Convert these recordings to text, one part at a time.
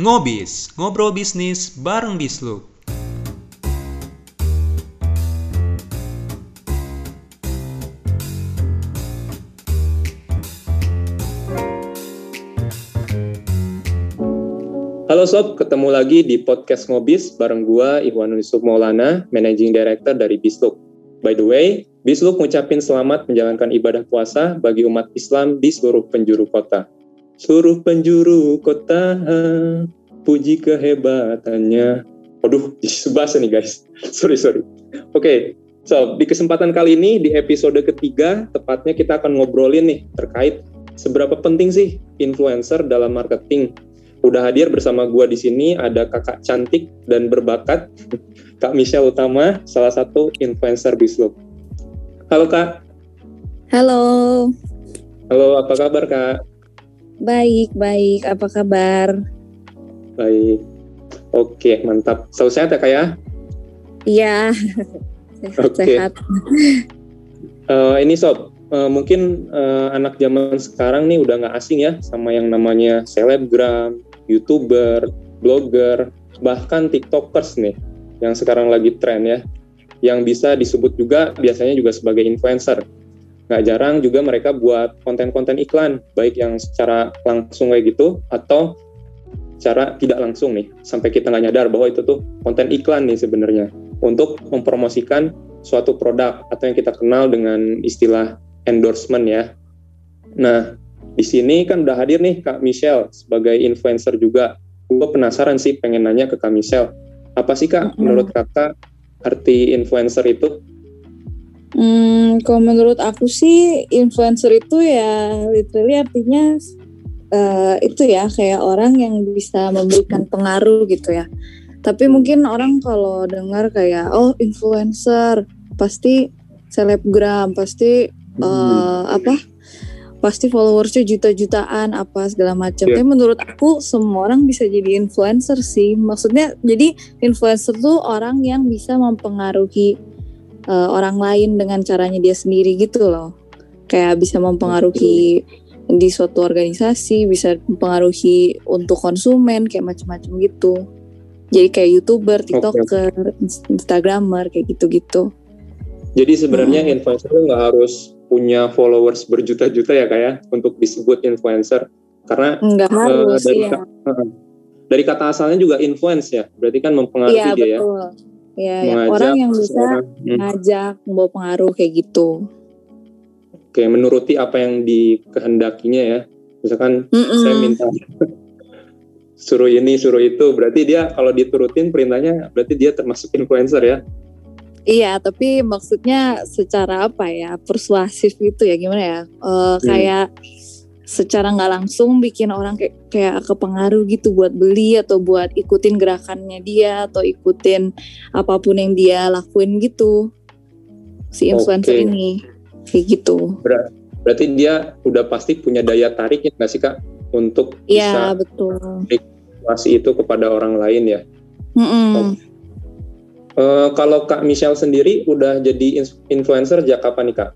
Ngobis, ngobrol bisnis bareng Bisluk. Halo Sob, ketemu lagi di podcast Ngobis bareng gua Ikhwan Yusuf Maulana, Managing Director dari Bisluk. By the way, Bisluk ngucapin selamat menjalankan ibadah puasa bagi umat Islam di seluruh penjuru kota. Seluruh penjuru kota, puji kehebatannya. Waduh, bahasa nih guys. sorry, sorry. Oke, okay, so di kesempatan kali ini, di episode ketiga, tepatnya kita akan ngobrolin nih terkait seberapa penting sih influencer dalam marketing Udah hadir bersama gua di sini ada kakak cantik dan berbakat, Kak Michelle Utama, salah satu influencer Bisluk. Halo Kak. Halo. Halo, apa kabar Kak? Baik, baik. Apa kabar? Baik. Oke, mantap. Selalu sehat ya Kak ya? Iya. Sehat-sehat. Uh, ini Sob, uh, mungkin uh, anak zaman sekarang nih udah nggak asing ya sama yang namanya selebgram, youtuber, blogger, bahkan tiktokers nih yang sekarang lagi tren ya, yang bisa disebut juga biasanya juga sebagai influencer. Nggak jarang juga mereka buat konten-konten iklan, baik yang secara langsung kayak gitu atau secara tidak langsung nih, sampai kita nggak nyadar bahwa itu tuh konten iklan nih sebenarnya untuk mempromosikan suatu produk atau yang kita kenal dengan istilah endorsement ya. Nah, di sini kan udah hadir nih Kak Michelle sebagai influencer juga. Gue penasaran sih pengen nanya ke Kak Michelle. Apa sih Kak menurut Kakak arti influencer itu? Hmm, kalau menurut aku sih influencer itu ya literally artinya uh, itu ya kayak orang yang bisa memberikan pengaruh gitu ya. Tapi mungkin orang kalau dengar kayak oh influencer pasti selebgram pasti uh, apa pasti followersnya juta-jutaan apa segala macam. Yeah. Tapi menurut aku semua orang bisa jadi influencer sih. Maksudnya jadi influencer tuh orang yang bisa mempengaruhi uh, orang lain dengan caranya dia sendiri gitu loh. Kayak bisa mempengaruhi di suatu organisasi, bisa mempengaruhi untuk konsumen kayak macam-macam gitu. Jadi kayak youtuber, tiktoker, okay. instagramer kayak gitu-gitu. Jadi sebenarnya hmm. influencer nggak harus punya followers berjuta-juta ya kayak ya, untuk disebut influencer karena harus, uh, dari, uh, dari kata asalnya juga influence ya berarti kan mempengaruhi iya, dia ya. betul. ya ya orang yang bisa hmm. ngajak membawa pengaruh kayak gitu oke menuruti apa yang dikehendakinya ya misalkan mm -mm. saya minta suruh ini suruh itu berarti dia kalau diturutin perintahnya berarti dia termasuk influencer ya Iya, tapi maksudnya secara apa ya persuasif gitu ya gimana ya? Uh, hmm. Secara nggak langsung bikin orang kayak kayak kepengaruh gitu buat beli atau buat ikutin gerakannya dia atau ikutin apa pun yang dia lakuin gitu si influencer okay. ini kayak gitu. Ber berarti dia udah pasti punya daya tarik ya nggak sih kak untuk ya, bisa betul. itu kepada orang lain ya. Mm -mm. Oh Uh, kalau Kak Michelle sendiri udah jadi influencer sejak kapan nih Kak?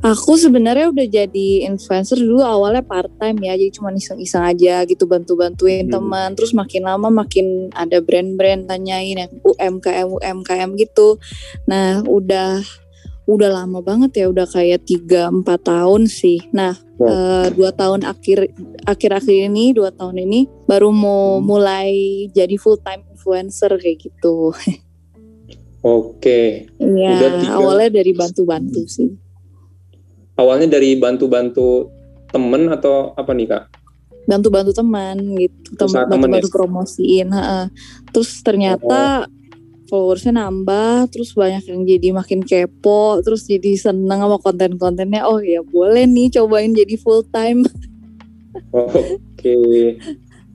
Aku sebenarnya udah jadi influencer dulu awalnya part time ya, jadi cuma iseng-iseng aja gitu bantu-bantuin hmm. teman. Terus makin lama makin ada brand-brand tanyain yang UMKM UMKM gitu. Nah udah udah lama banget ya, udah kayak tiga empat tahun sih. Nah wow. uh, dua tahun akhir akhir-akhir ini dua tahun ini baru mau hmm. mulai jadi full time influencer kayak gitu. Oke. Iya, awalnya dari bantu-bantu sih. Awalnya dari bantu-bantu temen atau apa nih kak? Bantu-bantu teman gitu, bantu-bantu ya? promosiin. Ha Terus ternyata oh. followersnya nambah, terus banyak yang jadi makin kepo, terus jadi seneng sama konten-kontennya. Oh ya boleh nih cobain jadi full time. Oke. Okay.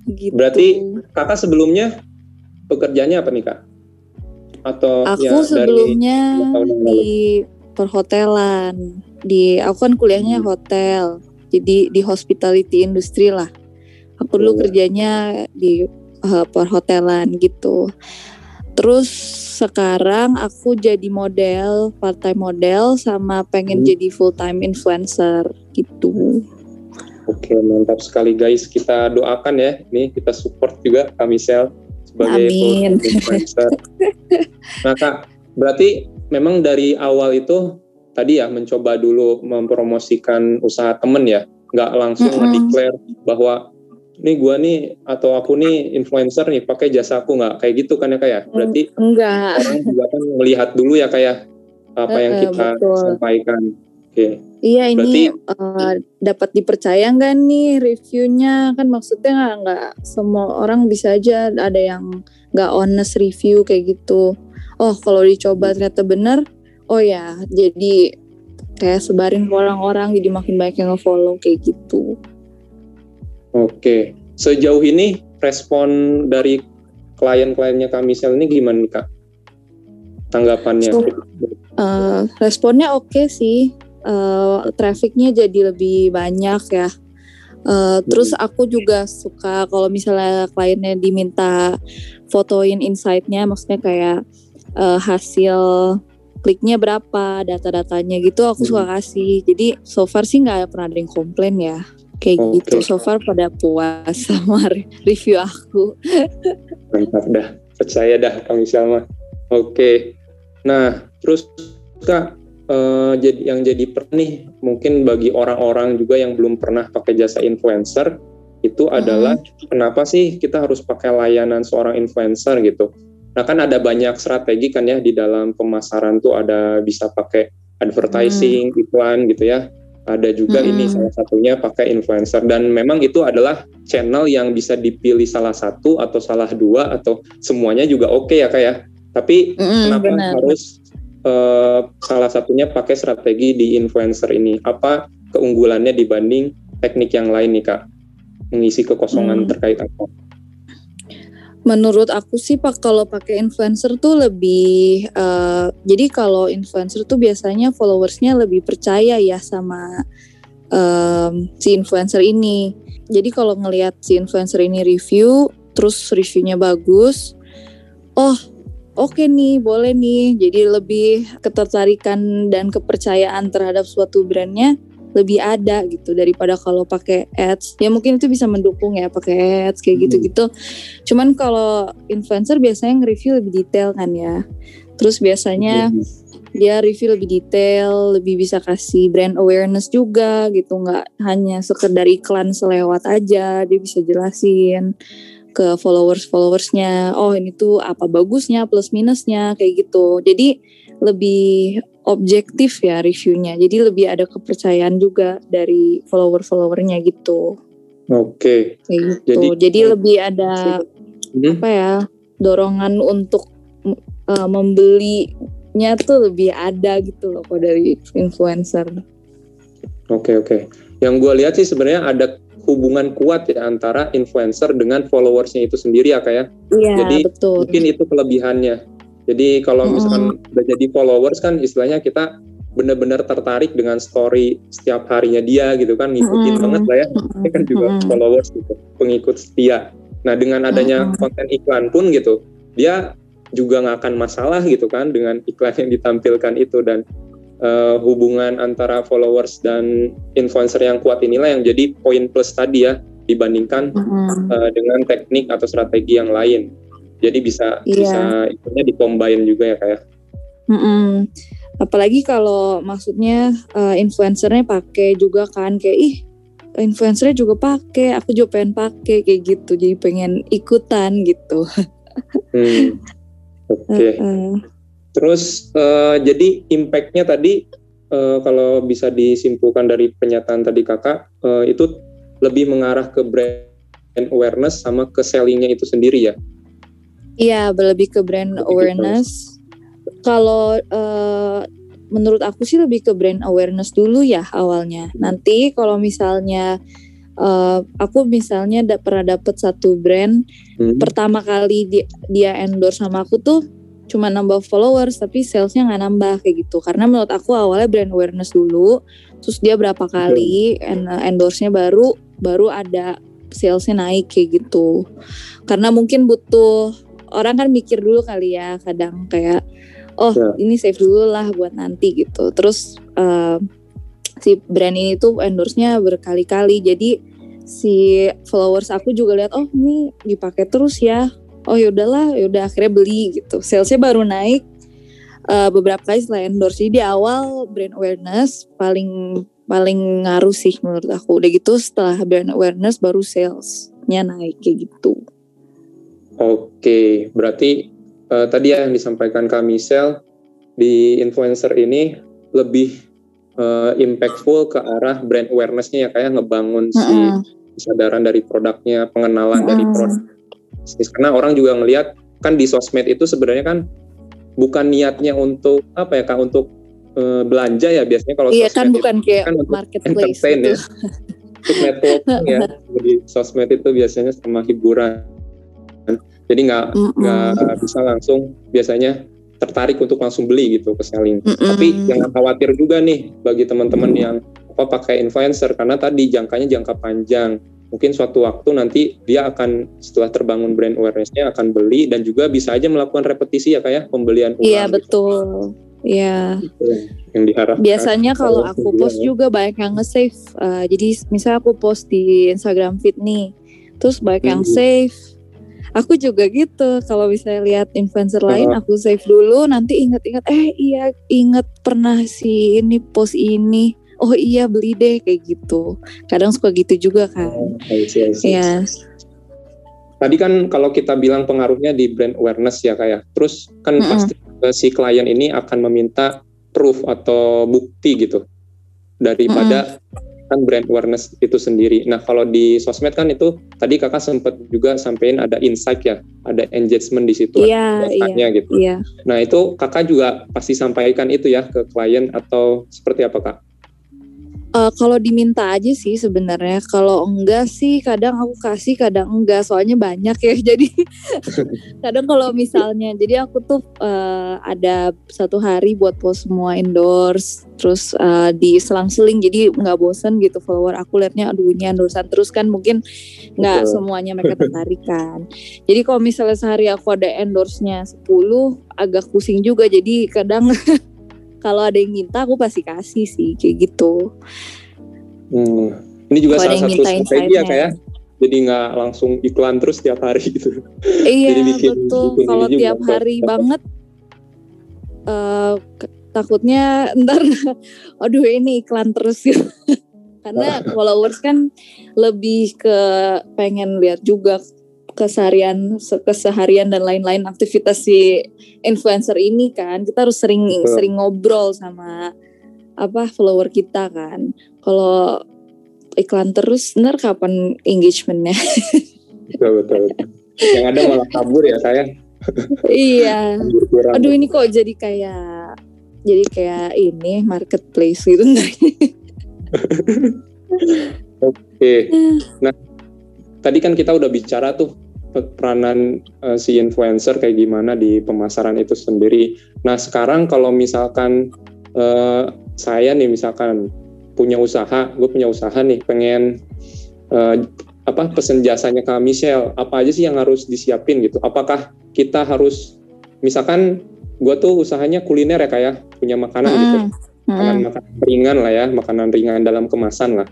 Gitu. Berarti kakak sebelumnya pekerjaannya apa nih kak? Atau aku ya, sebelumnya di perhotelan. Di aku kan kuliahnya hmm. hotel, jadi di hospitality industry lah. Aku dulu oh. kerjanya di uh, perhotelan gitu. Terus sekarang aku jadi model, part time model sama pengen hmm. jadi full time influencer gitu. Oke, mantap sekali guys. Kita doakan ya. Nih kita support juga Kak Michelle sebagai Amin. influencer. nah Kak, berarti memang dari awal itu tadi ya mencoba dulu mempromosikan usaha temen ya, nggak langsung Mm-mm. mendeklar bahwa nih gua nih atau aku nih influencer nih pakai jasaku nggak kayak gitu kan ya kayak berarti Enggak. orang juga kan melihat dulu ya kayak apa yang Eh, kita betul. sampaikan. Oke. Iya ini Berarti- eh, dapat dipercaya nggak nih reviewnya kan maksudnya nggak nggak semua orang bisa aja ada yang nggak honest review kayak gitu. Oh kalau dicoba ternyata bener, oh ya jadi kayak sebarin ke orang-orang jadi makin banyak yang nge-follow kayak gitu. Oke, sejauh ini respon dari klien-kliennya Kak Michelle ini gimana nih Kak? Tanggapannya? So- Eh, responnya oke sih, Eh, trafficnya jadi lebih banyak ya. Eh, terus aku juga suka kalau misalnya kliennya diminta fotoin insight-nya, maksudnya kayak eh, hasil kliknya berapa, data-datanya gitu, aku Hmm. suka kasih. Jadi so far sih nggak pernah ada yang komplain ya, kayak Oke. gitu. So far pada puas sama re- review aku. Mantap dah, percaya dah Michelle mah. Oke, nah terus Kak, eh, jadi yang jadi per nih mungkin bagi orang-orang juga yang belum pernah pakai jasa influencer itu adalah kenapa sih kita harus pakai layanan seorang influencer gitu? Nah kan ada banyak strategi kan ya di dalam pemasaran tuh ada bisa pakai advertising, iklan gitu ya. Ada juga Mm-mm. ini salah satunya pakai influencer dan memang itu adalah channel yang bisa dipilih salah satu atau salah dua atau semuanya juga oke ya kak ya. Tapi Mm-mm, kenapa benar. harus eh, salah satunya pakai strategi di influencer ini? Apa keunggulannya dibanding teknik yang lain nih kak? Mengisi kekosongan Hmm. terkait apa? Menurut aku sih pak kalau pakai influencer tuh lebih eh, jadi kalau influencer tuh biasanya followersnya lebih percaya ya sama em, si influencer ini. Jadi kalau ngelihat si influencer ini review terus reviewnya bagus, oh oke nih boleh nih. Jadi lebih ketertarikan dan kepercayaan terhadap suatu brandnya lebih ada gitu daripada kalau pakai ads. Ya mungkin itu bisa mendukung ya pakai ads kayak Hmm. gitu-gitu. Cuman kalau influencer biasanya nge-review lebih detail kan ya. Terus biasanya dia review lebih detail, lebih bisa kasih brand awareness juga gitu, nggak hanya sekedar iklan selewat aja, dia bisa jelasin ke followers-followersnya, oh ini tuh apa bagusnya, plus minusnya kayak gitu. Jadi lebih objektif ya reviewnya, jadi lebih ada kepercayaan juga dari follower-followernya gitu, Oke. kayak gitu. Jadi- Jadi, lebih ada Hmm, apa ya dorongan untuk uh, membelinya tuh lebih ada gitu loh kok dari influencer. Oke oke. Yang gue lihat sih sebenarnya ada hubungan kuat ya antara influencer dengan followersnya itu sendiri ya kayak. Iya Jadi, betul. Mungkin itu kelebihannya. Jadi kalau misalkan udah jadi followers kan istilahnya kita benar-benar tertarik dengan story setiap harinya dia gitu kan ngikutin Mm-mm. banget lah ya. Ini kan juga Mm-mm. followers gitu, pengikut setia. Nah dengan adanya Mm-mm. konten iklan pun gitu, dia juga nggak akan masalah gitu kan dengan iklan yang ditampilkan itu dan eh, hubungan antara followers dan influencer yang kuat inilah yang jadi poin plus tadi ya dibandingkan Mm-mm. eh, dengan teknik atau strategi yang lain. Jadi bisa Iya. bisa itunya dicombine juga ya kayak. Mm-mm. Apalagi kalau maksudnya uh, influencernya pakai juga kan kayak ih influencernya juga pakai, aku juga pengen pakai kayak gitu, jadi pengen ikutan gitu. Hmm. Oke. Uh-uh. Terus eh, jadi impactnya tadi eh, kalau bisa disimpulkan dari pernyataan tadi kakak eh, itu lebih mengarah ke brand awareness sama ke sellingnya itu sendiri ya. Iya, lebih ke brand Lebih awareness. Kalau eh, menurut aku sih lebih ke brand awareness dulu ya awalnya. Nanti kalau misalnya eh, aku misalnya da- pernah dapet satu brand Hmm. pertama kali dia, dia endorse sama aku tuh cuma nambah followers tapi salesnya nggak nambah kayak gitu karena menurut aku awalnya brand awareness dulu terus dia berapa kali en- endorse-nya baru baru ada salesnya naik kayak gitu karena mungkin butuh orang kan mikir dulu kali ya kadang kayak oh Ya. ini save dulu lah buat nanti gitu. Terus eh, si brand ini tuh endorse-nya berkali-kali. Jadi si followers aku juga lihat oh ini dipakai terus ya. Oh yaudahlah yaudah akhirnya beli gitu. Salesnya baru naik uh, beberapa kali setelah endorse. Jadi di awal brand awareness paling paling ngaruh sih menurut aku. Udah gitu setelah brand awareness baru salesnya naik kayak gitu Oke, berarti uh, tadi ya yang disampaikan Kak Michelle di influencer ini lebih uh, impactful ke arah brand awareness-nya ya kayak ngebangun si kesadaran dari produknya, pengenalan dari produk. Karena orang juga ngelihat kan di sosmed itu sebenarnya kan bukan niatnya untuk apa ya Kak untuk uh, belanja ya biasanya kalau Iya kan bukan kayak kan marketplace gitu. ya. Untuk networking ya. Di sosmed itu biasanya sama hiburan jadi nggak nggak mm -mm. bisa langsung biasanya tertarik untuk langsung beli gitu ke selling. Mm -mm. Tapi jangan khawatir juga nih bagi teman-teman mm. yang apa pakai influencer karena tadi jangkanya jangka panjang. Mungkin suatu waktu nanti dia akan setelah terbangun brand awareness-nya akan beli dan juga bisa aja melakukan repetisi ya kayak pembelian ulang. Iya gitu. betul. Iya. Yang diharapkan. Biasanya kalau aku post ya. juga banyak yang nge-save. Uh, jadi misalnya aku post di Instagram feed nih, terus banyak hmm. yang save aku juga gitu. Kalau bisa lihat influencer uh. lain aku save dulu. Nanti inget-inget eh iya inget pernah si ini post ini. Oh iya beli deh kayak gitu. Kadang suka gitu juga kan. Oh, ya tadi kan kalau kita bilang pengaruhnya di brand awareness ya kayak ya. terus kan mm -hmm. pasti si klien ini akan meminta proof atau bukti gitu. Daripada mm -hmm kan brand awareness itu sendiri. Nah kalau di sosmed kan itu tadi kakak sempat juga sampein ada insight ya, ada engagement di situ, yeah, iya, gitu. Yeah. Nah itu kakak juga pasti sampaikan itu ya ke klien atau seperti apa kak? Uh, kalau diminta aja sih sebenarnya. Kalau enggak sih kadang aku kasih, kadang enggak. Soalnya banyak ya. Jadi kadang kalau misalnya, jadi aku tuh uh, ada satu hari buat post semua endorse, terus uh, di selang-seling. Jadi nggak bosen gitu follower aku liatnya, aduh ini endorsean terus kan mungkin nggak semuanya mereka tertarik kan. Jadi kalau misalnya sehari aku ada endorse-nya 10, agak pusing juga. Jadi kadang kalau ada yang minta aku pasti kasih sih kayak gitu. Hmm. Ini juga kalo salah satu strategi ya kayak jadi nggak langsung iklan terus tiap hari gitu. Iya jadi bikin, betul. Kalau tiap hari apa? banget uh, takutnya ntar aduh ini iklan terus gitu. Karena followers kan lebih ke pengen lihat juga keseharian keseharian dan lain-lain aktivitas si influencer ini kan kita harus sering betul. sering ngobrol sama apa follower kita kan. Kalau iklan terus ntar kapan engagementnya? Betul, betul betul. Yang ada malah kabur ya saya iya. Aduh ini kok jadi kayak jadi kayak ini marketplace gitu oke. Nah tadi kan kita udah bicara tuh peranan uh, si influencer kayak gimana di pemasaran itu sendiri. Nah sekarang kalau misalkan uh, saya nih misalkan punya usaha, gue punya usaha nih pengen uh, apa pesen jasanya ke Michelle, apa aja sih yang harus disiapin gitu? Apakah kita harus misalkan gue tuh usahanya kuliner ya kayak ya? punya makanan mm. gitu, makanan makanan ringan lah ya, makanan ringan dalam kemasan lah.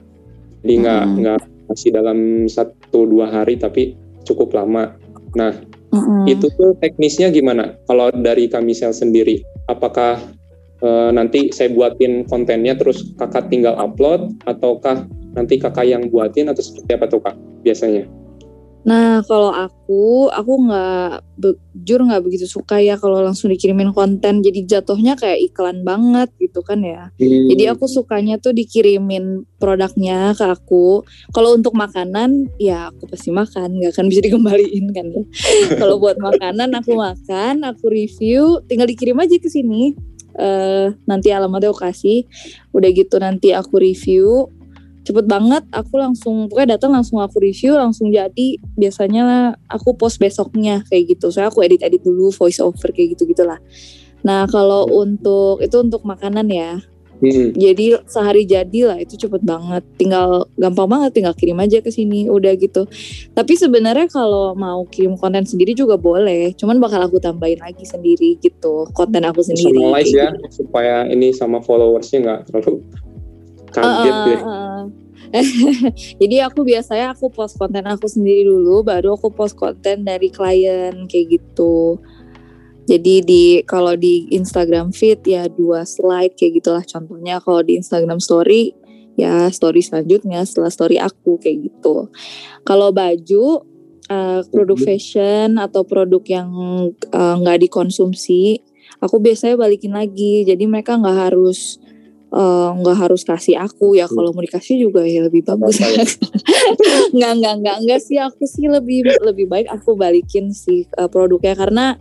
Jadi nggak mm. nggak masih dalam satu dua hari tapi cukup lama. Nah, mm-hmm. itu tuh teknisnya gimana? Kalau dari Kamisel sendiri, apakah e, nanti saya buatin kontennya terus kakak tinggal upload, ataukah nanti kakak yang buatin atau seperti apa tuh kak biasanya? Nah kalau aku, aku nggak jujur nggak begitu suka ya kalau langsung dikirimin konten. Jadi jatuhnya kayak iklan banget gitu kan ya. Hmm. Jadi aku sukanya tuh dikirimin produknya ke aku. Kalau untuk makanan ya aku pasti makan, nggak akan bisa dikembaliin kan ya. kalau buat makanan aku makan, aku review, tinggal dikirim aja ke sini. Uh, nanti alamatnya aku kasih. Udah gitu nanti aku review cepet banget aku langsung pokoknya datang langsung aku review langsung jadi biasanya aku post besoknya kayak gitu. Saya aku edit edit dulu voice over kayak gitu gitulah nah kalau untuk itu untuk makanan ya. Hmm. jadi sehari jadi lah itu cepet banget. Tinggal gampang banget tinggal kirim aja ke sini udah gitu. Tapi sebenarnya kalau mau kirim konten sendiri juga boleh cuman bakal aku tambahin lagi sendiri gitu konten aku sendiri ya gitu. supaya ini sama followersnya nggak terlalu Kaget Uh, deh. uh, uh. Jadi aku biasanya aku post konten aku sendiri dulu, baru aku post konten dari klien kayak gitu. Jadi di kalau di Instagram feed ya dua slide kayak gitulah contohnya. Kalau di Instagram story ya story selanjutnya setelah story aku kayak gitu. Kalau baju uh, produk Mhm. fashion atau produk yang uh, nggak dikonsumsi, aku biasanya balikin lagi. Jadi mereka nggak harus eh, nggak harus kasih aku ya. Kalau mau dikasih juga ya lebih bagus. Nggak nggak nggak nggak sih. Aku sih lebih lebih baik aku balikin sih eh, produknya. Karena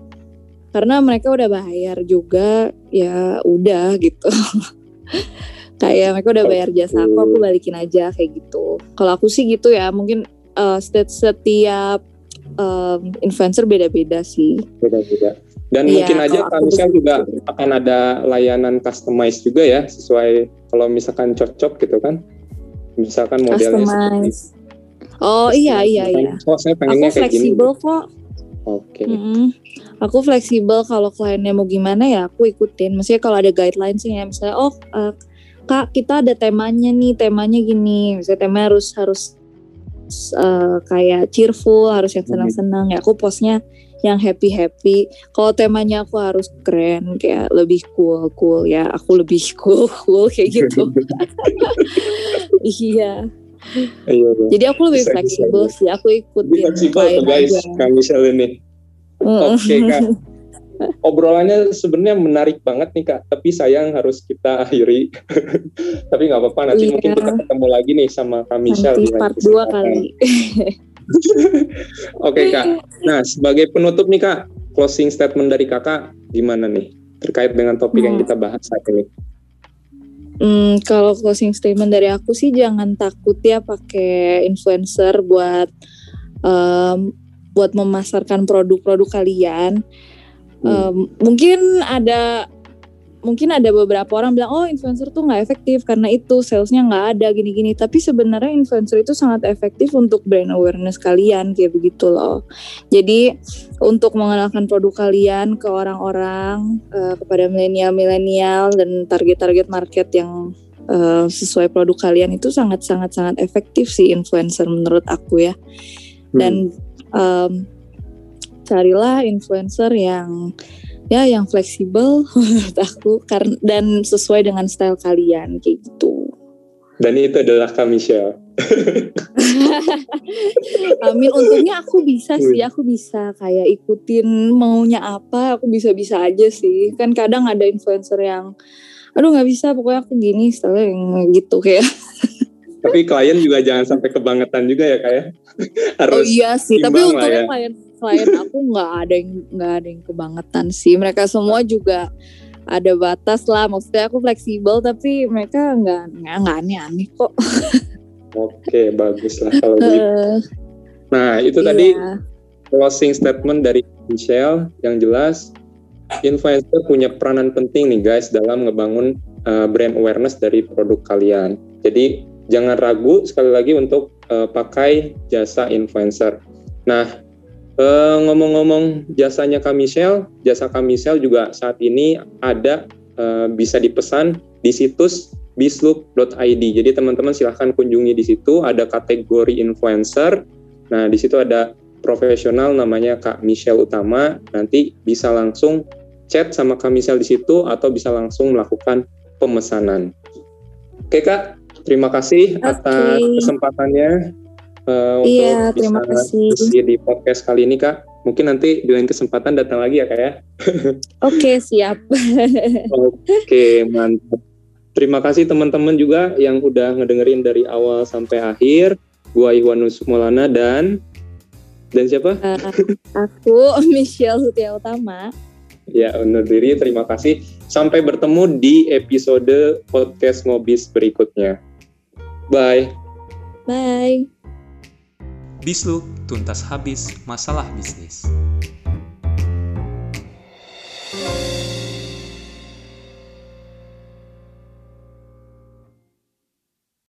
karena mereka udah bayar juga ya udah gitu. Kayak mereka udah bayar jasa aku aku balikin aja kayak gitu. Kalau aku sih gitu ya. Mungkin eh, setiap em, influencer beda-beda sih. Beda-beda. Dan Iya, mungkin aja aku begitu. juga akan ada layanan customize juga ya sesuai kalau misalkan cocok gitu kan. Misalkan modelnya seperti customize oh iya iya iya Oh, saya aku pengennya kayak gini. fleksibel kok Oke. Mm-mm. Aku fleksibel kalau kliennya mau gimana ya aku ikutin. Maksudnya kalau ada guideline sih ya misalnya oh eh, kak kita ada temanya nih temanya gini. Misalnya temanya harus harus eh, kayak cheerful harus yang senang-senang ya aku postnya yang happy happy. Kalau temanya aku harus keren kayak lebih cool cool ya aku lebih cool cool kayak gitu. iya. Iya, iya. Jadi aku lebih Bisa, fleksibel bisa. sih. Aku ikutin Fleksibel tuh guys, aja. Kak Michelle ini. Oke kak. Obrolannya sebenarnya menarik banget nih kak, tapi sayang harus kita akhiri. tapi nggak apa-apa, nanti Iya. mungkin kita ketemu lagi nih sama Kak Michelle. Nanti part 2 kesempatan. kali. Oke kak. Nah sebagai penutup nih kak, closing statement dari kakak gimana nih terkait dengan topik yang Hmm. kita bahas saat ini? Hmm, kalau closing statement dari aku sih jangan takut ya pakai influencer buat em, buat memasarkan produk-produk kalian. Hmm. Em, mungkin ada mungkin ada beberapa orang bilang oh influencer tuh nggak efektif karena itu salesnya nggak ada gini-gini. Tapi sebenarnya influencer itu sangat efektif untuk brand awareness kalian kayak begitu loh. Jadi untuk mengenalkan produk kalian ke orang-orang eh, kepada milenial-milenial dan target-target market yang eh, sesuai produk kalian itu sangat sangat efektif sih influencer menurut aku ya dan em, carilah influencer yang ya yang fleksibel menurut aku karena dan sesuai dengan style kalian kayak gitu. Dan itu adalah Michelle. Amin untungnya aku bisa sih aku bisa kayak ikutin maunya apa aku bisa-bisa aja sih kan kadang ada influencer yang aduh nggak bisa pokoknya aku gini style yang gitu kayak Tapi klien juga jangan sampai kebangetan juga ya kak ya. Harus oh iya sih tapi untungnya ya. klien klien aku nggak ada yang nggak ada yang kebangetan sih mereka semua juga ada batas lah maksudnya aku fleksibel tapi mereka nggak nggak nggak aneh-aneh kok Oke, bagus lah kalau begitu. Eh, Nah, itu tadi iya. closing statement dari Michelle yang jelas influencer punya peranan penting nih guys dalam ngebangun uh, brand awareness dari produk kalian. Jadi jangan ragu sekali lagi untuk uh, pakai jasa influencer. Nah, uh, ngomong-ngomong jasanya Kak Michelle, jasa Kak Michelle juga saat ini ada uh, bisa dipesan di situs bislook.id. Jadi teman-teman silahkan kunjungi di situ ada kategori influencer. Nah, di situ ada profesional namanya Kak Michelle Utama. Nanti bisa langsung chat sama Kak Michelle di situ atau bisa langsung melakukan pemesanan. Oke Kak, terima kasih atas Oke. kesempatannya uh, Iya, untuk terima bisa kasih. di podcast kali ini Kak. Mungkin nanti di lain kesempatan datang lagi ya Kak ya. oke siap Oke, mantap. Terima kasih teman-teman juga yang udah ngedengerin dari awal sampai akhir. Gua Iwanus Maulana dan dan siapa? Eh, aku Michelle Sutia Utama Ya, undur diri. Terima kasih. Sampai bertemu di episode podcast Ngobis berikutnya. Bye. bye Bisluk tuntas habis masalah bisnis.